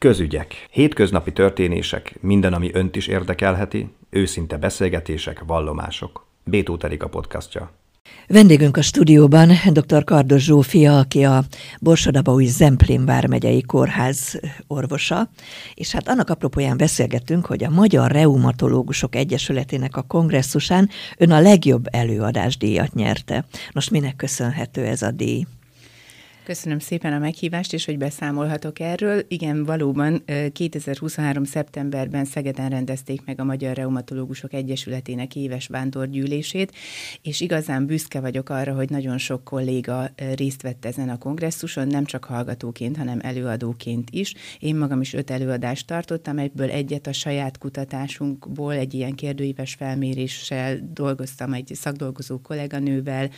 Közügyek. Hétköznapi történések, minden, ami önt is érdekelheti, őszinte beszélgetések, vallomások. Bétó a podcastja. Vendégünk a stúdióban dr. Kardos Zsófia, aki a Borsadabaúj Zemplén vármegyei kórház orvosa, és hát annak apropóján beszélgettünk, hogy a Magyar Reumatológusok Egyesületének a kongresszusán ön a legjobb előadásdíjat nyerte. Most minek köszönhető ez a díj? Köszönöm szépen a meghívást, és hogy beszámolhatok erről. Igen, valóban 2023. szeptemberben Szegeden rendezték meg a Magyar Reumatológusok Egyesületének éves vándorgyűlését, és igazán büszke vagyok arra, hogy nagyon sok kolléga részt vett ezen a kongresszuson, nem csak hallgatóként, hanem előadóként is. Én magam is öt előadást tartottam, egyből egyet a saját kutatásunkból, egy ilyen kérdőíves felméréssel dolgoztam egy szakdolgozó kolléganővel,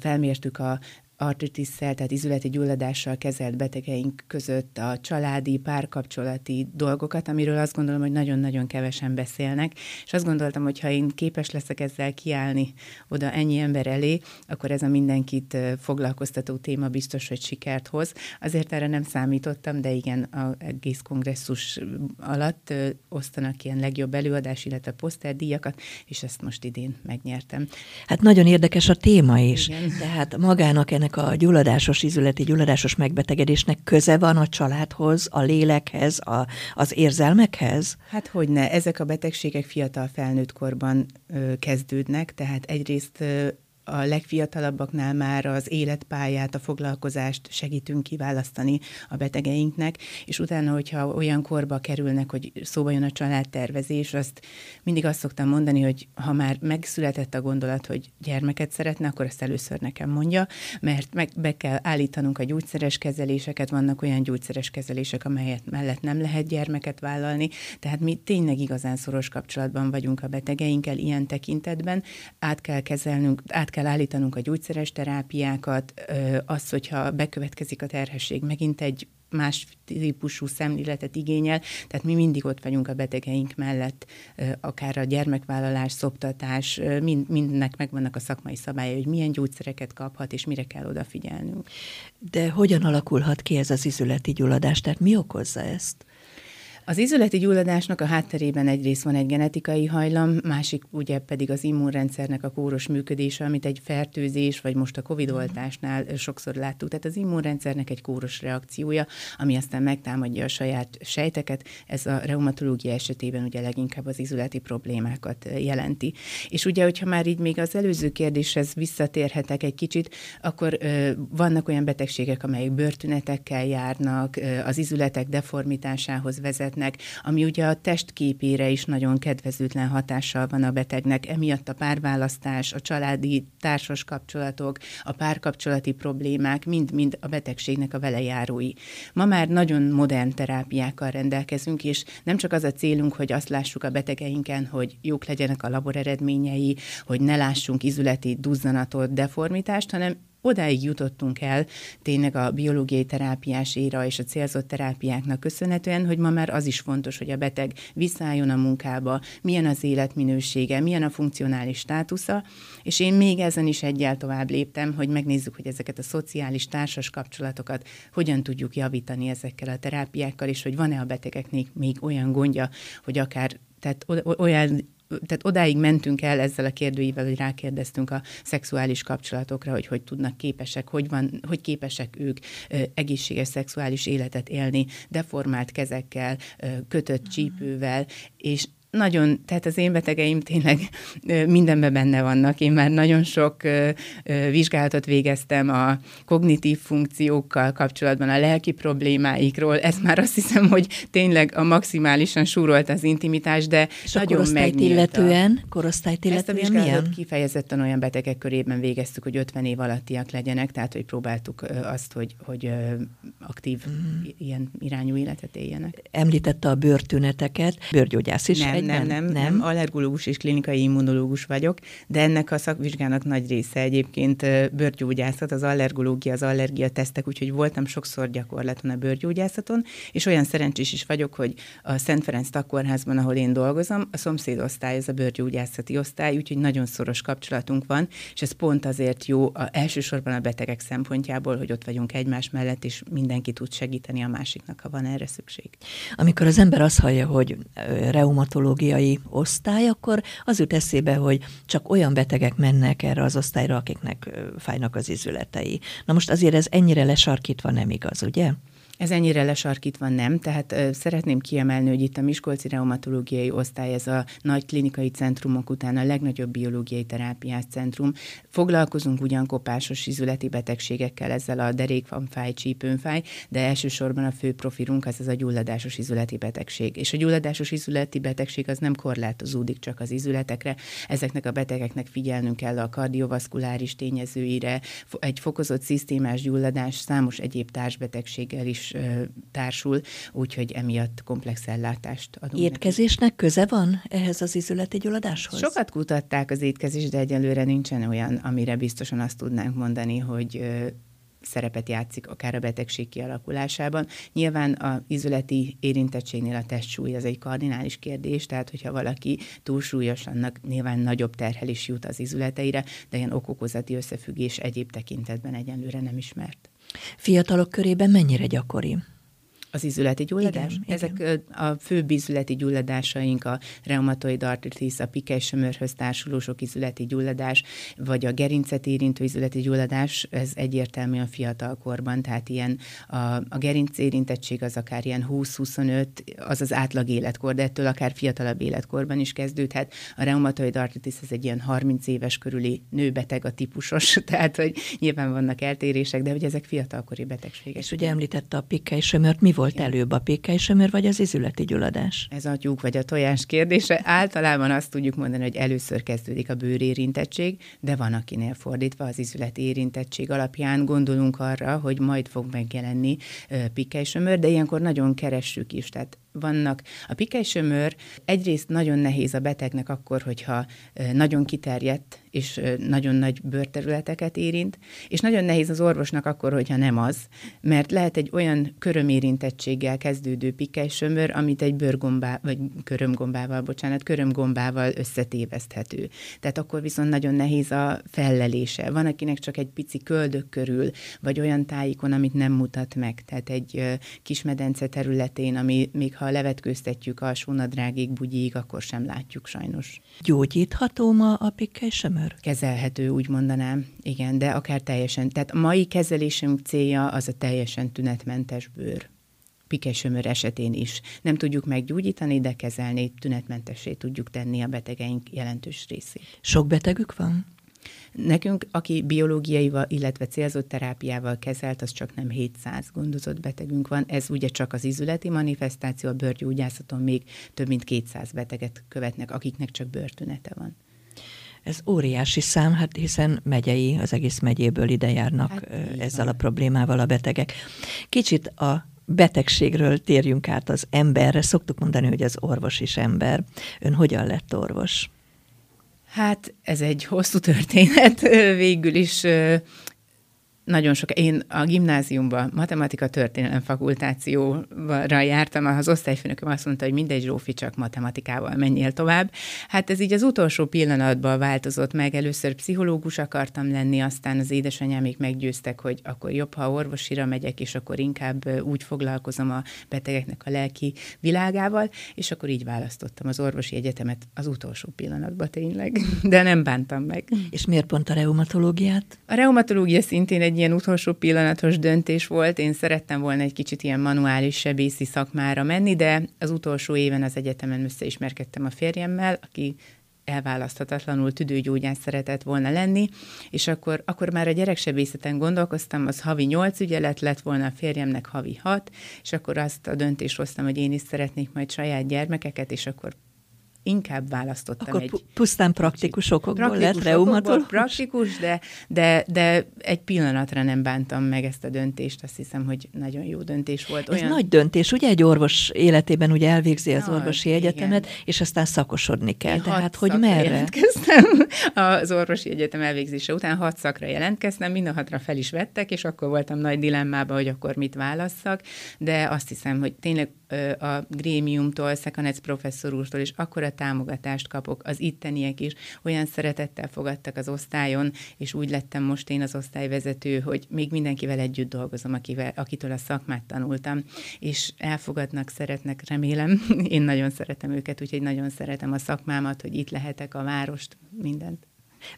felmértük a artritisszel, tehát izületi gyulladással kezelt betegeink között a családi, párkapcsolati dolgokat, amiről azt gondolom, hogy nagyon-nagyon kevesen beszélnek, és azt gondoltam, hogy ha én képes leszek ezzel kiállni oda ennyi ember elé, akkor ez a mindenkit foglalkoztató téma biztos, hogy sikert hoz. Azért erre nem számítottam, de igen, a egész kongresszus alatt osztanak ilyen legjobb előadás, illetve poszterdíjakat, és ezt most idén megnyertem. Hát nagyon érdekes a téma is. Igen. Tehát magának ennek ennek a gyulladásos, izületi gyulladásos megbetegedésnek köze van a családhoz, a lélekhez, a, az érzelmekhez? Hát hogy ne, ezek a betegségek fiatal felnőtt korban ö, kezdődnek, tehát egyrészt ö, a legfiatalabbaknál már az életpályát, a foglalkozást segítünk kiválasztani a betegeinknek, és utána, hogyha olyan korba kerülnek, hogy szóba jön a családtervezés, azt mindig azt szoktam mondani, hogy ha már megszületett a gondolat, hogy gyermeket szeretne, akkor ezt először nekem mondja, mert meg be kell állítanunk a gyógyszeres kezeléseket, vannak olyan gyógyszeres kezelések, amelyet mellett nem lehet gyermeket vállalni, tehát mi tényleg igazán szoros kapcsolatban vagyunk a betegeinkkel ilyen tekintetben, át kell kezelnünk, át kell kell állítanunk a gyógyszeres terápiákat, az, hogyha bekövetkezik a terhesség, megint egy más típusú szemléletet igényel, tehát mi mindig ott vagyunk a betegeink mellett, akár a gyermekvállalás, szoptatás, mind, mindnek megvannak a szakmai szabályai, hogy milyen gyógyszereket kaphat, és mire kell odafigyelnünk. De hogyan alakulhat ki ez az izületi gyulladás? Tehát mi okozza ezt? Az izületi gyulladásnak a hátterében egyrészt van egy genetikai hajlam, másik ugye pedig az immunrendszernek a kóros működése, amit egy fertőzés, vagy most a COVID-oltásnál sokszor láttuk. Tehát az immunrendszernek egy kóros reakciója, ami aztán megtámadja a saját sejteket, ez a reumatológia esetében ugye leginkább az izületi problémákat jelenti. És ugye, hogyha már így még az előző kérdéshez visszatérhetek egy kicsit, akkor vannak olyan betegségek, amelyek bőrtünetekkel járnak, az izületek deformitásához vezetnek, betegnek, ami ugye a testképére is nagyon kedvezőtlen hatással van a betegnek. Emiatt a párválasztás, a családi társas kapcsolatok, a párkapcsolati problémák mind-mind a betegségnek a velejárói. Ma már nagyon modern terápiákkal rendelkezünk, és nem csak az a célunk, hogy azt lássuk a betegeinken, hogy jók legyenek a labor eredményei, hogy ne lássunk izületi duzzanatot, deformitást, hanem odáig jutottunk el tényleg a biológiai terápiás éra és a célzott terápiáknak köszönhetően, hogy ma már az is fontos, hogy a beteg visszaálljon a munkába, milyen az életminősége, milyen a funkcionális státusza, és én még ezen is egyel tovább léptem, hogy megnézzük, hogy ezeket a szociális társas kapcsolatokat hogyan tudjuk javítani ezekkel a terápiákkal, és hogy van-e a betegeknek még olyan gondja, hogy akár tehát olyan tehát odáig mentünk el ezzel a kérdőivel, hogy rákérdeztünk a szexuális kapcsolatokra, hogy hogy tudnak képesek, hogy, van, hogy képesek ők egészséges szexuális életet élni, deformált kezekkel, kötött csípővel, és nagyon, tehát az én betegeim tényleg mindenben benne vannak. Én már nagyon sok vizsgálatot végeztem a kognitív funkciókkal kapcsolatban, a lelki problémáikról. Ez már azt hiszem, hogy tényleg a maximálisan súrolt az intimitás, de És nagyon a korosztályt illetően, korosztályt illetően Ezt a vizsgálatot milyen? kifejezetten olyan betegek körében végeztük, hogy 50 év alattiak legyenek, tehát hogy próbáltuk azt, hogy, hogy aktív mm. ilyen irányú életet éljenek. Említette a bőrtüneteket, bőrgyógyász is. Nem nem, nem, nem, nem. Allergológus és klinikai immunológus vagyok, de ennek a szakvizsgának nagy része egyébként bőrgyógyászat, az allergológia, az allergia tesztek, úgyhogy voltam sokszor gyakorlaton a bőrgyógyászaton, és olyan szerencsés is vagyok, hogy a Szent Ferenc Takkórházban, ahol én dolgozom, a szomszédosztály, ez a bőrgyógyászati osztály, úgyhogy nagyon szoros kapcsolatunk van, és ez pont azért jó a, elsősorban a betegek szempontjából, hogy ott vagyunk egymás mellett, és mindenki tud segíteni a másiknak, ha van erre szükség. Amikor az ember azt hallja, hogy reumatológiai osztály, akkor az jut eszébe, hogy csak olyan betegek mennek erre az osztályra, akiknek fájnak az izületei. Na most azért ez ennyire lesarkítva nem igaz, ugye? Ez ennyire lesarkítva nem, tehát ö, szeretném kiemelni, hogy itt a Miskolci Reumatológiai Osztály, ez a nagy klinikai centrumok után a legnagyobb biológiai terápiás centrum. Foglalkozunk ugyan kopásos izületi betegségekkel, ezzel a derékvanfáj, csípőnfáj, de elsősorban a fő profilunk az az a gyulladásos izületi betegség. És a gyulladásos izületi betegség az nem korlátozódik csak az izületekre, ezeknek a betegeknek figyelnünk kell a kardiovaszkuláris tényezőire, egy fokozott szisztémás gyulladás számos egyéb társbetegséggel is társul, úgyhogy emiatt komplex ellátást adunk. Étkezésnek neki. köze van ehhez az izületi gyulladáshoz? Sokat kutatták az étkezést, de egyelőre nincsen olyan, amire biztosan azt tudnánk mondani, hogy szerepet játszik akár a betegség kialakulásában. Nyilván a izületi érintettségnél a testsúly az egy kardinális kérdés, tehát hogyha valaki túlsúlyos, annak nyilván nagyobb terhelés jut az izületeire, de ilyen okokozati összefüggés egyéb tekintetben egyenlőre nem ismert. Fiatalok körében mennyire gyakori? Az izületi gyulladás? Igen, Ezek igen. a fő izületi gyulladásaink, a reumatoid artritis, a pikely-sömörhöz társuló sok izületi gyulladás, vagy a gerincet érintő izületi gyulladás, ez egyértelműen fiatal korban, tehát ilyen a, a gerinc érintettség az akár ilyen 20-25, az az átlag életkor, de ettől akár fiatalabb életkorban is kezdődhet. A reumatoid artritis ez egy ilyen 30 éves körüli nőbeteg a típusos, tehát hogy nyilván vannak eltérések, de hogy ezek fiatalkori betegségek. És ugye említette a pikely-sömört, mi volt előbb, a pékelysömör vagy az izületi gyulladás? Ez a tyúk vagy a tojás kérdése. Általában azt tudjuk mondani, hogy először kezdődik a bőrérintettség, de van akinél fordítva az izületi érintettség alapján gondolunk arra, hogy majd fog megjelenni pikkelysömör, de ilyenkor nagyon keressük is, tehát vannak. A pikely egyrészt nagyon nehéz a betegnek akkor, hogyha nagyon kiterjedt és nagyon nagy bőrterületeket érint, és nagyon nehéz az orvosnak akkor, hogyha nem az, mert lehet egy olyan körömérintettséggel kezdődő pikely amit egy bőrgombá, vagy körömgombával, bocsánat, körömgombával összetéveszthető. Tehát akkor viszont nagyon nehéz a fellelése. Van, akinek csak egy pici köldök körül, vagy olyan tájékon, amit nem mutat meg. Tehát egy kismedence területén, ami még ha levetkőztetjük a sónadrágig, bugyig, akkor sem látjuk sajnos. Gyógyítható ma a pikkelysömör? Kezelhető, úgy mondanám, igen, de akár teljesen. Tehát a mai kezelésünk célja az a teljesen tünetmentes bőr pikesömör esetén is. Nem tudjuk meggyógyítani, de kezelni, tünetmentessé tudjuk tenni a betegeink jelentős részét. Sok betegük van? Nekünk, aki biológiaival, illetve célzott terápiával kezelt, az csak nem 700 gondozott betegünk van. Ez ugye csak az izületi manifestáció, a bőrgyógyászaton még több mint 200 beteget követnek, akiknek csak bőrtünete van. Ez óriási szám, hát hiszen megyei, az egész megyéből ide járnak hát, ezzel van. a problémával a betegek. Kicsit a betegségről térjünk át az emberre. Szoktuk mondani, hogy az orvos is ember. Ön hogyan lett orvos? Hát ez egy hosszú történet, végül is nagyon sok, én a gimnáziumban matematika történelem fakultációra jártam, az osztályfőnököm azt mondta, hogy mindegy Zsófi, csak matematikával menjél tovább. Hát ez így az utolsó pillanatban változott meg. Először pszichológus akartam lenni, aztán az édesanyámék meggyőztek, hogy akkor jobb, ha orvosira megyek, és akkor inkább úgy foglalkozom a betegeknek a lelki világával, és akkor így választottam az orvosi egyetemet az utolsó pillanatban tényleg, de nem bántam meg. És miért pont a reumatológiát? A reumatológia szintén egy ilyen utolsó pillanatos döntés volt. Én szerettem volna egy kicsit ilyen manuális sebészi szakmára menni, de az utolsó éven az egyetemen összeismerkedtem a férjemmel, aki elválaszthatatlanul tüdőgyógyász szeretett volna lenni, és akkor, akkor már a gyereksebészeten gondolkoztam, az havi nyolc ügyelet lett volna a férjemnek havi hat, és akkor azt a döntést hoztam, hogy én is szeretnék majd saját gyermekeket, és akkor inkább választottam Akkor egy... pusztán praktikus okokból praktikus lett reumatológus? Praktikus, de, de, de egy pillanatra nem bántam meg ezt a döntést. Azt hiszem, hogy nagyon jó döntés volt. Olyan... Ez nagy döntés, ugye egy orvos életében ugye elvégzi az orvosi igen. egyetemet, és aztán szakosodni kell. Én Tehát, hogy merre? jelentkeztem az orvosi egyetem elvégzése után, hat szakra jelentkeztem, mind a hatra fel is vettek, és akkor voltam nagy dilemmában, hogy akkor mit válasszak, de azt hiszem, hogy tényleg a grémiumtól, Szekanec professzor úrtól is támogatást kapok, az itteniek is olyan szeretettel fogadtak az osztályon, és úgy lettem most én az osztályvezető, hogy még mindenkivel együtt dolgozom, akivel, akitől a szakmát tanultam, és elfogadnak, szeretnek, remélem. Én nagyon szeretem őket, úgyhogy nagyon szeretem a szakmámat, hogy itt lehetek, a várost, mindent.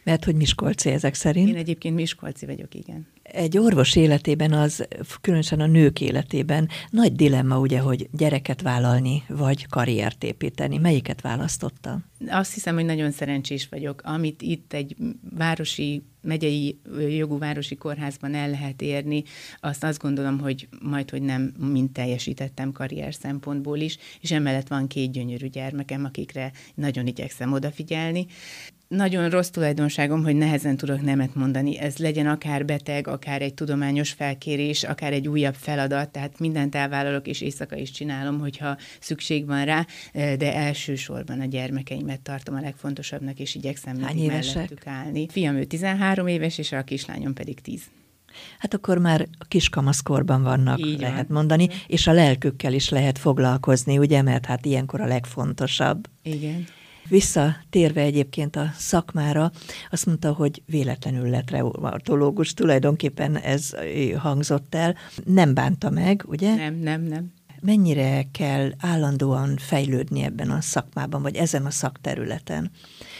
Mert hogy Miskolci ezek szerint? Én egyébként Miskolci vagyok, igen. Egy orvos életében az, különösen a nők életében nagy dilemma ugye, hogy gyereket vállalni, vagy karriert építeni. Melyiket választotta? Azt hiszem, hogy nagyon szerencsés vagyok. Amit itt egy városi megyei jogú városi kórházban el lehet érni, azt azt gondolom, hogy majd, hogy nem mind teljesítettem karrier szempontból is, és emellett van két gyönyörű gyermekem, akikre nagyon igyekszem odafigyelni nagyon rossz tulajdonságom, hogy nehezen tudok nemet mondani. Ez legyen akár beteg, akár egy tudományos felkérés, akár egy újabb feladat, tehát mindent elvállalok, és éjszaka is csinálom, hogyha szükség van rá, de elsősorban a gyermekeimet tartom a legfontosabbnak, és igyekszem Hány mellettük állni. Fiam ő 13 éves, és a kislányom pedig 10. Hát akkor már kiskamaszkorban vannak, Így lehet van. mondani, és a lelkükkel is lehet foglalkozni, ugye, mert hát ilyenkor a legfontosabb. Igen. Visszatérve egyébként a szakmára, azt mondta, hogy véletlenül lett reumatológus, tulajdonképpen ez hangzott el. Nem bánta meg, ugye? Nem, nem, nem. Mennyire kell állandóan fejlődni ebben a szakmában, vagy ezen a szakterületen?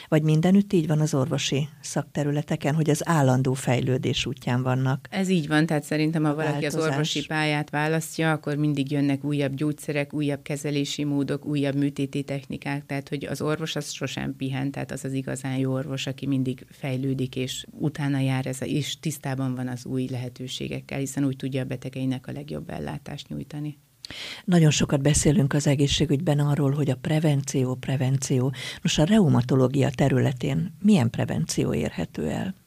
Vagy mindenütt így van az orvosi szakterületeken, hogy az állandó fejlődés útján vannak? Ez így van, tehát szerintem, ha valaki változás. az orvosi pályát választja, akkor mindig jönnek újabb gyógyszerek, újabb kezelési módok, újabb műtéti technikák, tehát hogy az orvos az sosem pihen, tehát az az igazán jó orvos, aki mindig fejlődik, és utána jár ez, és tisztában van az új lehetőségekkel, hiszen úgy tudja a betegeinek a legjobb ellátást nyújtani. Nagyon sokat beszélünk az egészségügyben arról, hogy a prevenció, prevenció. Nos, a reumatológia területén milyen prevenció érhető el?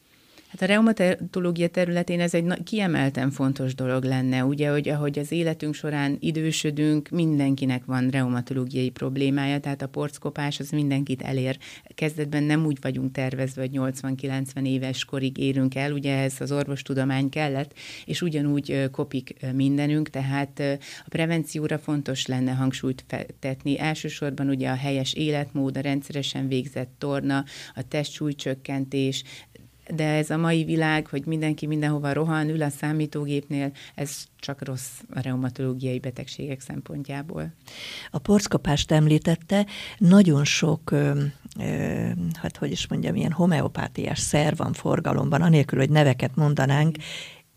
Hát a reumatológia területén ez egy kiemelten fontos dolog lenne, ugye, hogy ahogy az életünk során idősödünk, mindenkinek van reumatológiai problémája, tehát a porckopás az mindenkit elér. Kezdetben nem úgy vagyunk tervezve, hogy 80-90 éves korig érünk el, ugye ez az orvostudomány kellett, és ugyanúgy kopik mindenünk, tehát a prevencióra fontos lenne hangsúlyt tetni. Elsősorban ugye a helyes életmód, a rendszeresen végzett torna, a testsúlycsökkentés, de ez a mai világ, hogy mindenki mindenhova rohan, ül a számítógépnél, ez csak rossz a reumatológiai betegségek szempontjából. A porckapást említette, nagyon sok, ö, ö, hát hogy is mondjam, ilyen homeopátiás szer van forgalomban, anélkül, hogy neveket mondanánk,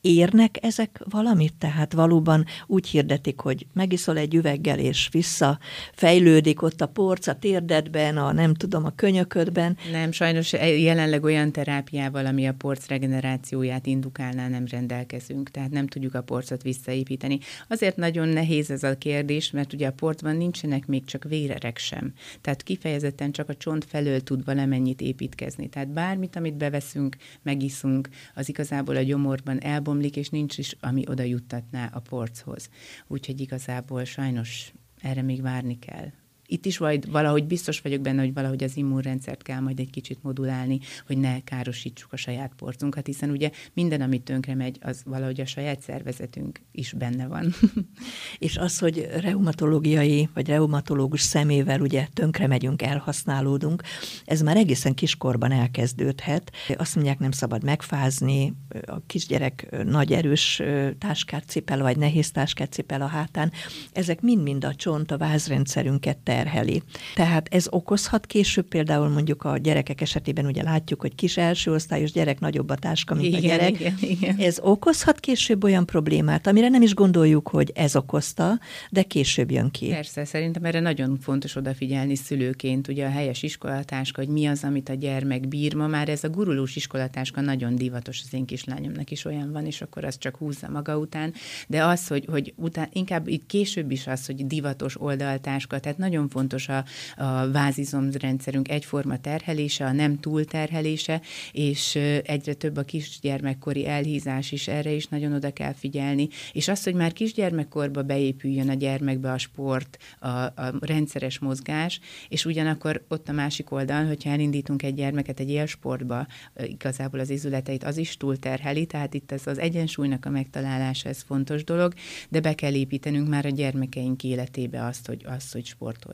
érnek ezek valamit? Tehát valóban úgy hirdetik, hogy megiszol egy üveggel, és vissza fejlődik ott a porc a térdedben, a nem tudom, a könyöködben. Nem, sajnos jelenleg olyan terápiával, ami a porc regenerációját indukálná, nem rendelkezünk, tehát nem tudjuk a porcot visszaépíteni. Azért nagyon nehéz ez a kérdés, mert ugye a porcban nincsenek még csak vérerek sem. Tehát kifejezetten csak a csont felől tud valamennyit építkezni. Tehát bármit, amit beveszünk, megiszunk, az igazából a gyomorban elbomlik, elbomlik, és nincs is, ami oda juttatná a porchoz. Úgyhogy igazából sajnos erre még várni kell itt is majd valahogy biztos vagyok benne, hogy valahogy az immunrendszert kell majd egy kicsit modulálni, hogy ne károsítsuk a saját porcunkat, hiszen ugye minden, amit tönkre megy, az valahogy a saját szervezetünk is benne van. És az, hogy reumatológiai vagy reumatológus szemével ugye tönkre megyünk, elhasználódunk, ez már egészen kiskorban elkezdődhet. Azt mondják, nem szabad megfázni, a kisgyerek nagy erős táskát cipel, vagy nehéz táskát cipel a hátán. Ezek mind-mind a csont, a vázrendszerünket terheli. Tehát ez okozhat később például mondjuk a gyerekek esetében ugye látjuk, hogy kis első osztályos gyerek nagyobb a táska, mint igen, a gyerek. Igen, igen. Ez okozhat később olyan problémát, amire nem is gondoljuk, hogy ez okozta, de később jön ki. Persze, szerintem erre nagyon fontos odafigyelni szülőként, ugye a helyes iskolatáska, hogy mi az, amit a gyermek bír. Ma már ez a gurulós iskolatáska nagyon divatos, az én kislányomnak is olyan van, és akkor az csak húzza maga után. De az, hogy, hogy után, inkább itt később is az, hogy divatos oldaltáska, tehát nagyon fontos a, a vázizomrendszerünk egyforma terhelése, a nem túlterhelése, és egyre több a kisgyermekkori elhízás is, erre is nagyon oda kell figyelni, és az, hogy már kisgyermekkorba beépüljön a gyermekbe a sport, a, a rendszeres mozgás, és ugyanakkor ott a másik oldal, hogyha elindítunk egy gyermeket egy élsportba, igazából az izületeit az is túlterheli, tehát itt ez az egyensúlynak a megtalálása, ez fontos dolog, de be kell építenünk már a gyermekeink életébe azt, hogy, azt, hogy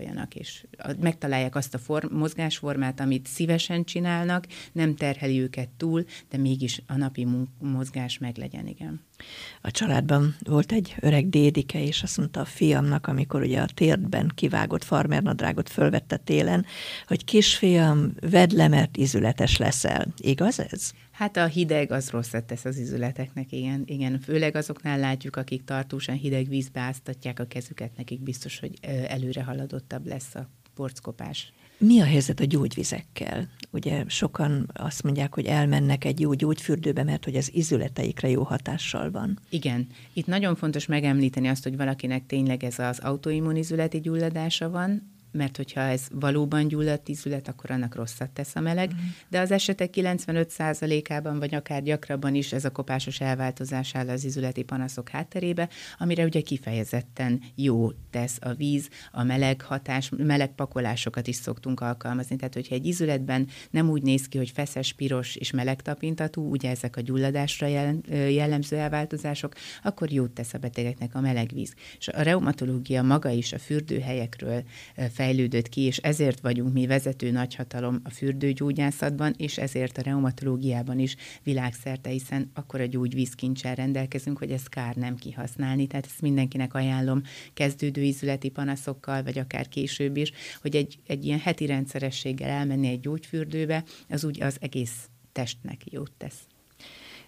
sportoljanak, és megtalálják azt a form, mozgásformát, amit szívesen csinálnak, nem terheli őket túl, de mégis a napi mozgás meglegyen, igen. A családban volt egy öreg dédike, és azt mondta a fiamnak, amikor ugye a térdben kivágott farmernadrágot fölvette télen, hogy kisfiam, vedd le, mert izületes leszel. Igaz ez? Hát a hideg az rosszat tesz az izületeknek, igen. igen. Főleg azoknál látjuk, akik tartósan hideg vízbe áztatják a kezüket, nekik biztos, hogy előre haladottabb lesz a porckopás. Mi a helyzet a gyógyvizekkel? Ugye sokan azt mondják, hogy elmennek egy jó gyógyfürdőbe, mert hogy az izületeikre jó hatással van. Igen. Itt nagyon fontos megemlíteni azt, hogy valakinek tényleg ez az autoimmunizületi gyulladása van, mert hogyha ez valóban gyulladt ízület, akkor annak rosszat tesz a meleg, uh-huh. de az esetek 95%-ában, vagy akár gyakrabban is ez a kopásos elváltozás áll az ízületi panaszok hátterébe, amire ugye kifejezetten jó tesz a víz, a meleg hatás, meleg pakolásokat is szoktunk alkalmazni, tehát hogyha egy ízületben nem úgy néz ki, hogy feszes, piros és meleg tapintatú, ugye ezek a gyulladásra jellemző elváltozások, akkor jót tesz a betegeknek a meleg víz. És a reumatológia maga is a fürdőhelyekről fel fejlődött ki, és ezért vagyunk mi vezető nagyhatalom a fürdőgyógyászatban, és ezért a reumatológiában is világszerte, hiszen akkor a gyógyvízkincsel rendelkezünk, hogy ezt kár nem kihasználni. Tehát ezt mindenkinek ajánlom kezdődő ízületi panaszokkal, vagy akár később is, hogy egy, egy ilyen heti rendszerességgel elmenni egy gyógyfürdőbe, az úgy az egész testnek jót tesz.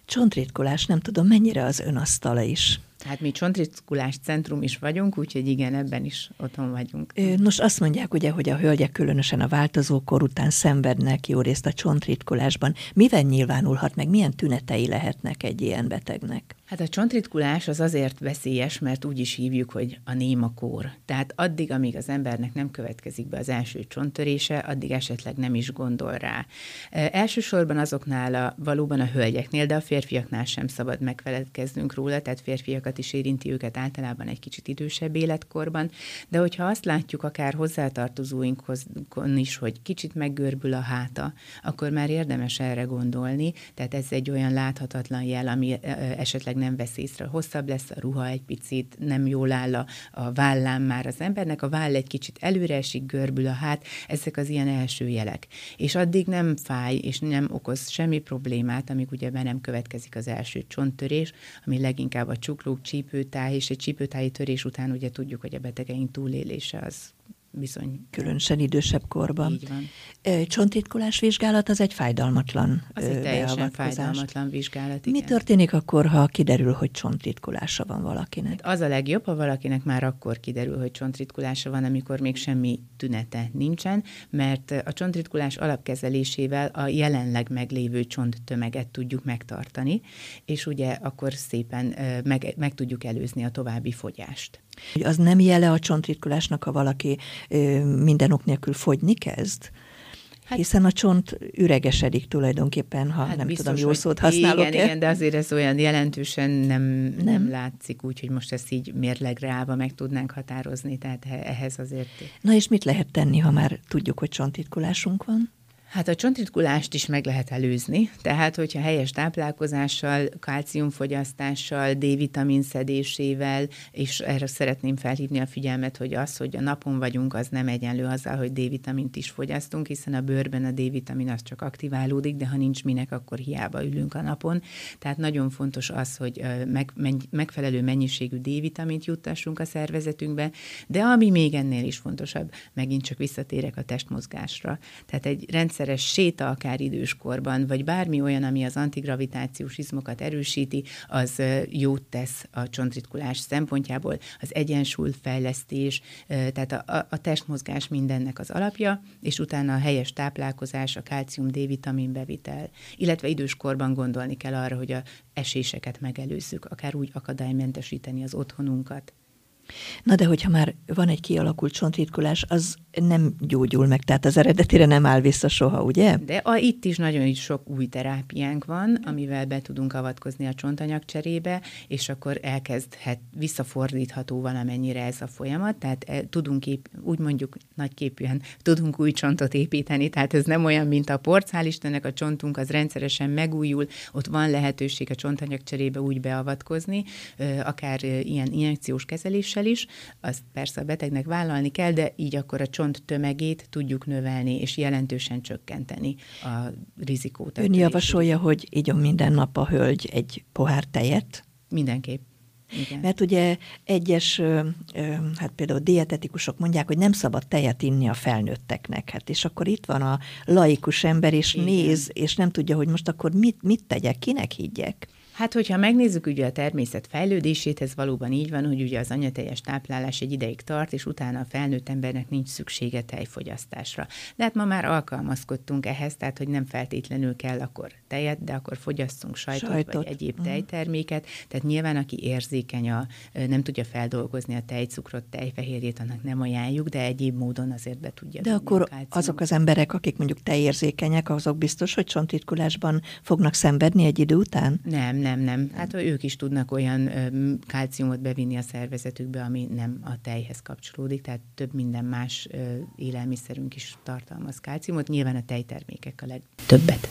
Csontritkolás, nem tudom, mennyire az önasztala is. Hát mi csontritkulás centrum is vagyunk, úgyhogy igen, ebben is otthon vagyunk. Nos, azt mondják ugye, hogy a hölgyek különösen a változó kor után szenvednek jó részt a csontritkulásban. Mivel nyilvánulhat meg, milyen tünetei lehetnek egy ilyen betegnek? Hát a csontritkulás az azért veszélyes, mert úgy is hívjuk, hogy a néma kór. Tehát addig, amíg az embernek nem következik be az első csonttörése, addig esetleg nem is gondol rá. E, elsősorban azoknál a, valóban a hölgyeknél, de a férfiaknál sem szabad megfeledkeznünk róla, tehát férfiakat is érinti őket általában egy kicsit idősebb életkorban, de hogyha azt látjuk akár hozzátartozóinkhoz is, hogy kicsit meggörbül a háta, akkor már érdemes erre gondolni, tehát ez egy olyan láthatatlan jel, ami esetleg nem vesz észre, hosszabb lesz a ruha egy picit, nem jól áll a, a vállán már az embernek, a váll egy kicsit előre esik, görbül a hát, ezek az ilyen első jelek. És addig nem fáj, és nem okoz semmi problémát, amíg ugye be nem következik az első csonttörés, ami leginkább a csuklók, csípőtáj, és egy csípőtáji törés után ugye tudjuk, hogy a betegeink túlélése az bizony. Különösen idősebb korban. Így van. Csontitkolás vizsgálat az egy fájdalmatlan Az egy teljesen fájdalmatlan vizsgálat, igen. Mi történik akkor, ha kiderül, hogy csontritkulása van valakinek? Hát az a legjobb, ha valakinek már akkor kiderül, hogy csontritkulása van, amikor még semmi tünete nincsen, mert a csontritkulás alapkezelésével a jelenleg meglévő csonttömeget tudjuk megtartani, és ugye akkor szépen meg, meg tudjuk előzni a további fogyást. Az nem jele a csontritkulásnak, ha valaki minden ok nélkül fogyni kezd? Hát, Hiszen a csont üregesedik tulajdonképpen, ha hát nem biztos, tudom, jó szót használok Igen, igen, de azért ez olyan jelentősen nem, nem. nem látszik úgy, hogy most ezt így mérlegre állva meg tudnánk határozni, tehát ehhez azért... Na és mit lehet tenni, ha már tudjuk, hogy csontitkulásunk van? Hát a csontritkulást is meg lehet előzni, tehát hogyha helyes táplálkozással, kálciumfogyasztással, D-vitamin szedésével, és erre szeretném felhívni a figyelmet, hogy az, hogy a napon vagyunk, az nem egyenlő azzal, hogy D-vitamint is fogyasztunk, hiszen a bőrben a D-vitamin az csak aktiválódik, de ha nincs minek, akkor hiába ülünk a napon. Tehát nagyon fontos az, hogy meg, megfelelő mennyiségű D-vitamint juttassunk a szervezetünkbe, de ami még ennél is fontosabb, megint csak visszatérek a testmozgásra. Tehát egy rendszer rendszeres séta akár időskorban, vagy bármi olyan, ami az antigravitációs izmokat erősíti, az jót tesz a csontritkulás szempontjából, az egyensúlyfejlesztés, tehát a, a testmozgás mindennek az alapja, és utána a helyes táplálkozás, a kálcium, D-vitamin bevitel, illetve időskorban gondolni kell arra, hogy a eséseket megelőzzük, akár úgy akadálymentesíteni az otthonunkat. Na de hogyha már van egy kialakult csontritkulás, az nem gyógyul meg, tehát az eredetére nem áll vissza soha, ugye? De a, itt is nagyon is sok új terápiánk van, amivel be tudunk avatkozni a csontanyag cserébe, és akkor elkezdhet, visszafordítható valamennyire ez a folyamat, tehát e, tudunk ép, úgy mondjuk nagyképűen tudunk új csontot építeni, tehát ez nem olyan, mint a porc, hál' Istennek a csontunk az rendszeresen megújul, ott van lehetőség a csontanyag cserébe úgy beavatkozni, akár ilyen injekciós kezeléssel is, azt persze a betegnek vállalni kell, de így akkor a csont tömegét tudjuk növelni, és jelentősen csökkenteni a rizikót. Ön javasolja, hogy igyon minden nap a hölgy egy pohár tejet? Mindenképp. Igen. Mert ugye egyes, hát például dietetikusok mondják, hogy nem szabad tejet inni a felnőtteknek. Hát és akkor itt van a laikus ember, és Igen. néz, és nem tudja, hogy most akkor mit, mit tegyek, kinek higgyek. Hát, hogyha megnézzük ugye a természet fejlődését, ez valóban így van, hogy ugye az anyateljes táplálás egy ideig tart, és utána a felnőtt embernek nincs szüksége tejfogyasztásra. De hát ma már alkalmazkodtunk ehhez, tehát hogy nem feltétlenül kell akkor tejet, de akkor fogyasszunk sajtot, sajtot. vagy egyéb uh-huh. tejterméket. Tehát nyilván, aki érzékeny, a, nem tudja feldolgozni a tejcukrot, tejfehérjét, annak nem ajánljuk, de egyéb módon azért be tudja. De akkor azok az emberek, akik mondjuk tejérzékenyek, azok biztos, hogy csontritkulásban fognak szenvedni egy idő után? Nem, nem nem, nem. Hát ők is tudnak olyan kálciumot bevinni a szervezetükbe, ami nem a tejhez kapcsolódik, tehát több minden más élelmiszerünk is tartalmaz kálciumot. Nyilván a tejtermékek a legtöbbet.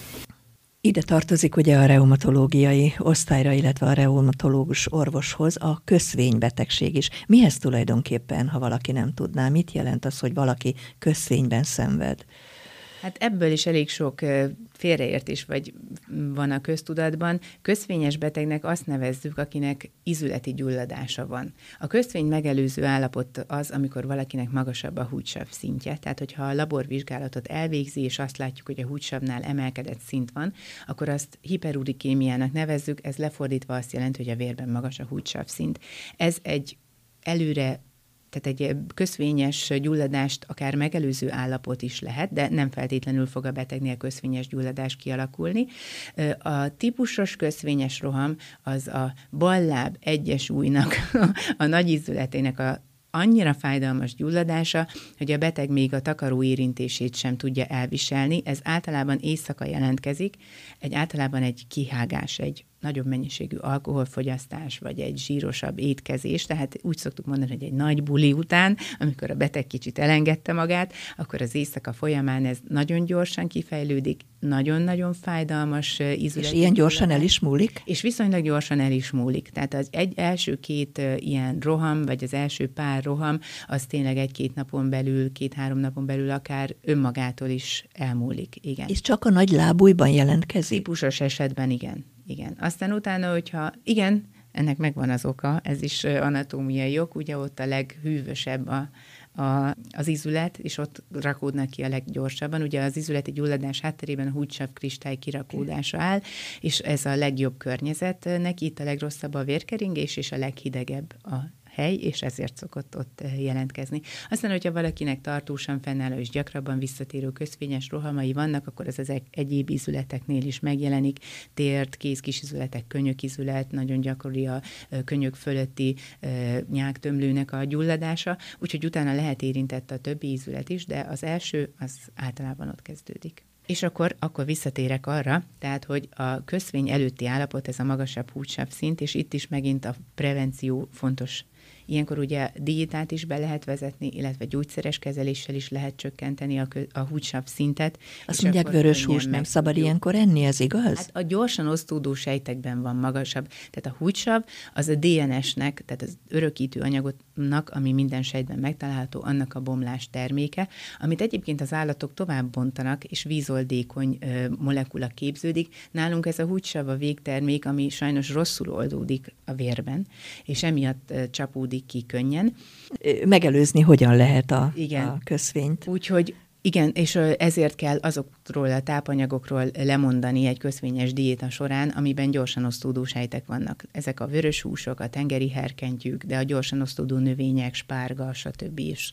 Ide tartozik ugye a reumatológiai osztályra, illetve a reumatológus orvoshoz a köszvénybetegség is. Mihez tulajdonképpen, ha valaki nem tudná, mit jelent az, hogy valaki köszvényben szenved? Hát ebből is elég sok félreértés vagy van a köztudatban. Köszvényes betegnek azt nevezzük, akinek izületi gyulladása van. A köszvény megelőző állapot az, amikor valakinek magasabb a húgysav szintje. Tehát, hogyha a laborvizsgálatot elvégzi, és azt látjuk, hogy a húgysavnál emelkedett szint van, akkor azt hiperurikémiának nevezzük, ez lefordítva azt jelenti, hogy a vérben magas a húgysav szint. Ez egy előre tehát egy köszvényes gyulladást akár megelőző állapot is lehet, de nem feltétlenül fog a betegnél köszvényes gyulladás kialakulni. A típusos köszvényes roham az a balláb egyes újnak, a nagy ízületének a annyira fájdalmas gyulladása, hogy a beteg még a takaró érintését sem tudja elviselni. Ez általában éjszaka jelentkezik, egy általában egy kihágás, egy nagyobb mennyiségű alkoholfogyasztás, vagy egy zsírosabb étkezés, tehát úgy szoktuk mondani, hogy egy nagy buli után, amikor a beteg kicsit elengedte magát, akkor az éjszaka folyamán ez nagyon gyorsan kifejlődik, nagyon-nagyon fájdalmas ízület. És ilyen gyorsan el is múlik? És viszonylag gyorsan el is múlik. Tehát az egy első két ilyen roham, vagy az első pár roham, az tényleg egy-két napon belül, két-három napon belül akár önmagától is elmúlik. Igen. És csak a nagy lábújban jelentkezik? Típusos esetben igen igen. Aztán utána, hogyha igen, ennek megvan az oka, ez is anatómiai ok, ugye ott a leghűvösebb a, a, az izület, és ott rakódnak ki a leggyorsabban. Ugye az izületi gyulladás hátterében a húgysav kristály kirakódása áll, és ez a legjobb környezetnek, itt a legrosszabb a vérkeringés, és a leghidegebb a hely, és ezért szokott ott eh, jelentkezni. Aztán, hogyha valakinek tartósan fennálló és gyakrabban visszatérő közvényes rohamai vannak, akkor ez az egyéb izületeknél is megjelenik. Tért, kézkisizületek, könyökizület, nagyon gyakori a eh, könyök fölötti eh, nyáktömlőnek a gyulladása, úgyhogy utána lehet érintett a többi ízület is, de az első az általában ott kezdődik. És akkor, akkor visszatérek arra, tehát, hogy a köszvény előtti állapot, ez a magasabb húgysav szint, és itt is megint a prevenció fontos Ilyenkor ugye diétát is be lehet vezetni, illetve gyógyszeres kezeléssel is lehet csökkenteni a, a húgysav szintet. Azt mondják, vörös hús nem szabad ilyenkor enni, ez igaz? Hát a gyorsan osztódó sejtekben van magasabb. Tehát a húgysav az a DNS-nek, tehát az örökítő anyagotnak, ami minden sejtben megtalálható, annak a bomlás terméke, amit egyébként az állatok tovább bontanak, és vízoldékony ö, molekula képződik. Nálunk ez a húgysav a végtermék, ami sajnos rosszul oldódik a vérben, és emiatt ö, csapódik ki könnyen. Megelőzni hogyan lehet a, Igen. a köszvényt? Úgyhogy Igen, és ezért kell azokról a tápanyagokról lemondani egy köszvényes diéta során, amiben gyorsan osztódó sejtek vannak. Ezek a vörös húsok, a tengeri herkentyűk, de a gyorsan osztódó növények, spárga, stb. is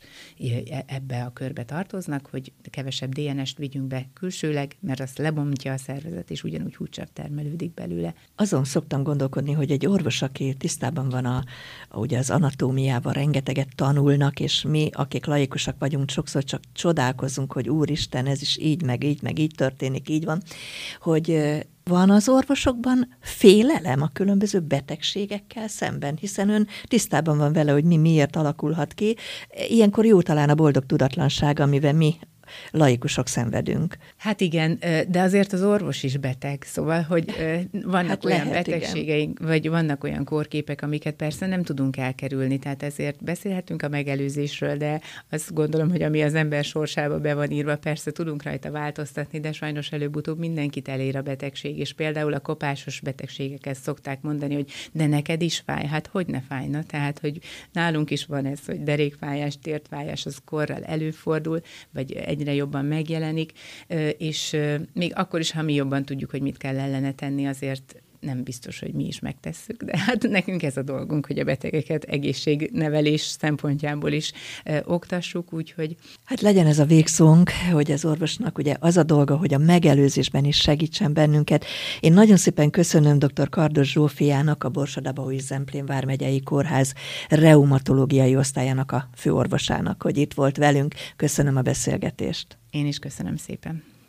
e, ebbe a körbe tartoznak, hogy kevesebb DNS-t vigyünk be külsőleg, mert azt lebontja a szervezet, és ugyanúgy húcsav termelődik belőle. Azon szoktam gondolkodni, hogy egy orvos, aki tisztában van a ugye az anatómiával, rengeteget tanulnak, és mi, akik laikusak vagyunk, sokszor csak csodálkozunk, hogy úristen, ez is így, meg így, meg így történik, így van, hogy van az orvosokban félelem a különböző betegségekkel szemben, hiszen ön tisztában van vele, hogy mi miért alakulhat ki. Ilyenkor jó talán a boldog tudatlanság, amivel mi laikusok szenvedünk. Hát igen, de azért az orvos is beteg, szóval, hogy vannak hát olyan lehet, betegségeink, igen. vagy vannak olyan kórképek, amiket persze nem tudunk elkerülni, tehát ezért beszélhetünk a megelőzésről, de azt gondolom, hogy ami az ember sorsába be van írva, persze tudunk rajta változtatni, de sajnos előbb-utóbb mindenkit elér a betegség, és például a kopásos betegségeket szokták mondani, hogy de neked is fáj, hát hogy ne fájna, tehát, hogy nálunk is van ez, hogy derékfájás, tértfájás, az korral előfordul, vagy egy egyre jobban megjelenik, és még akkor is, ha mi jobban tudjuk, hogy mit kell ellene tenni, azért nem biztos, hogy mi is megtesszük, de hát nekünk ez a dolgunk, hogy a betegeket egészségnevelés szempontjából is e, oktassuk, úgyhogy... Hát legyen ez a végszónk, hogy az orvosnak ugye az a dolga, hogy a megelőzésben is segítsen bennünket. Én nagyon szépen köszönöm dr. Kardos Zsófiának, a Borsadabaui Zemplén Vármegyei Kórház reumatológiai osztályának a főorvosának, hogy itt volt velünk. Köszönöm a beszélgetést. Én is köszönöm szépen.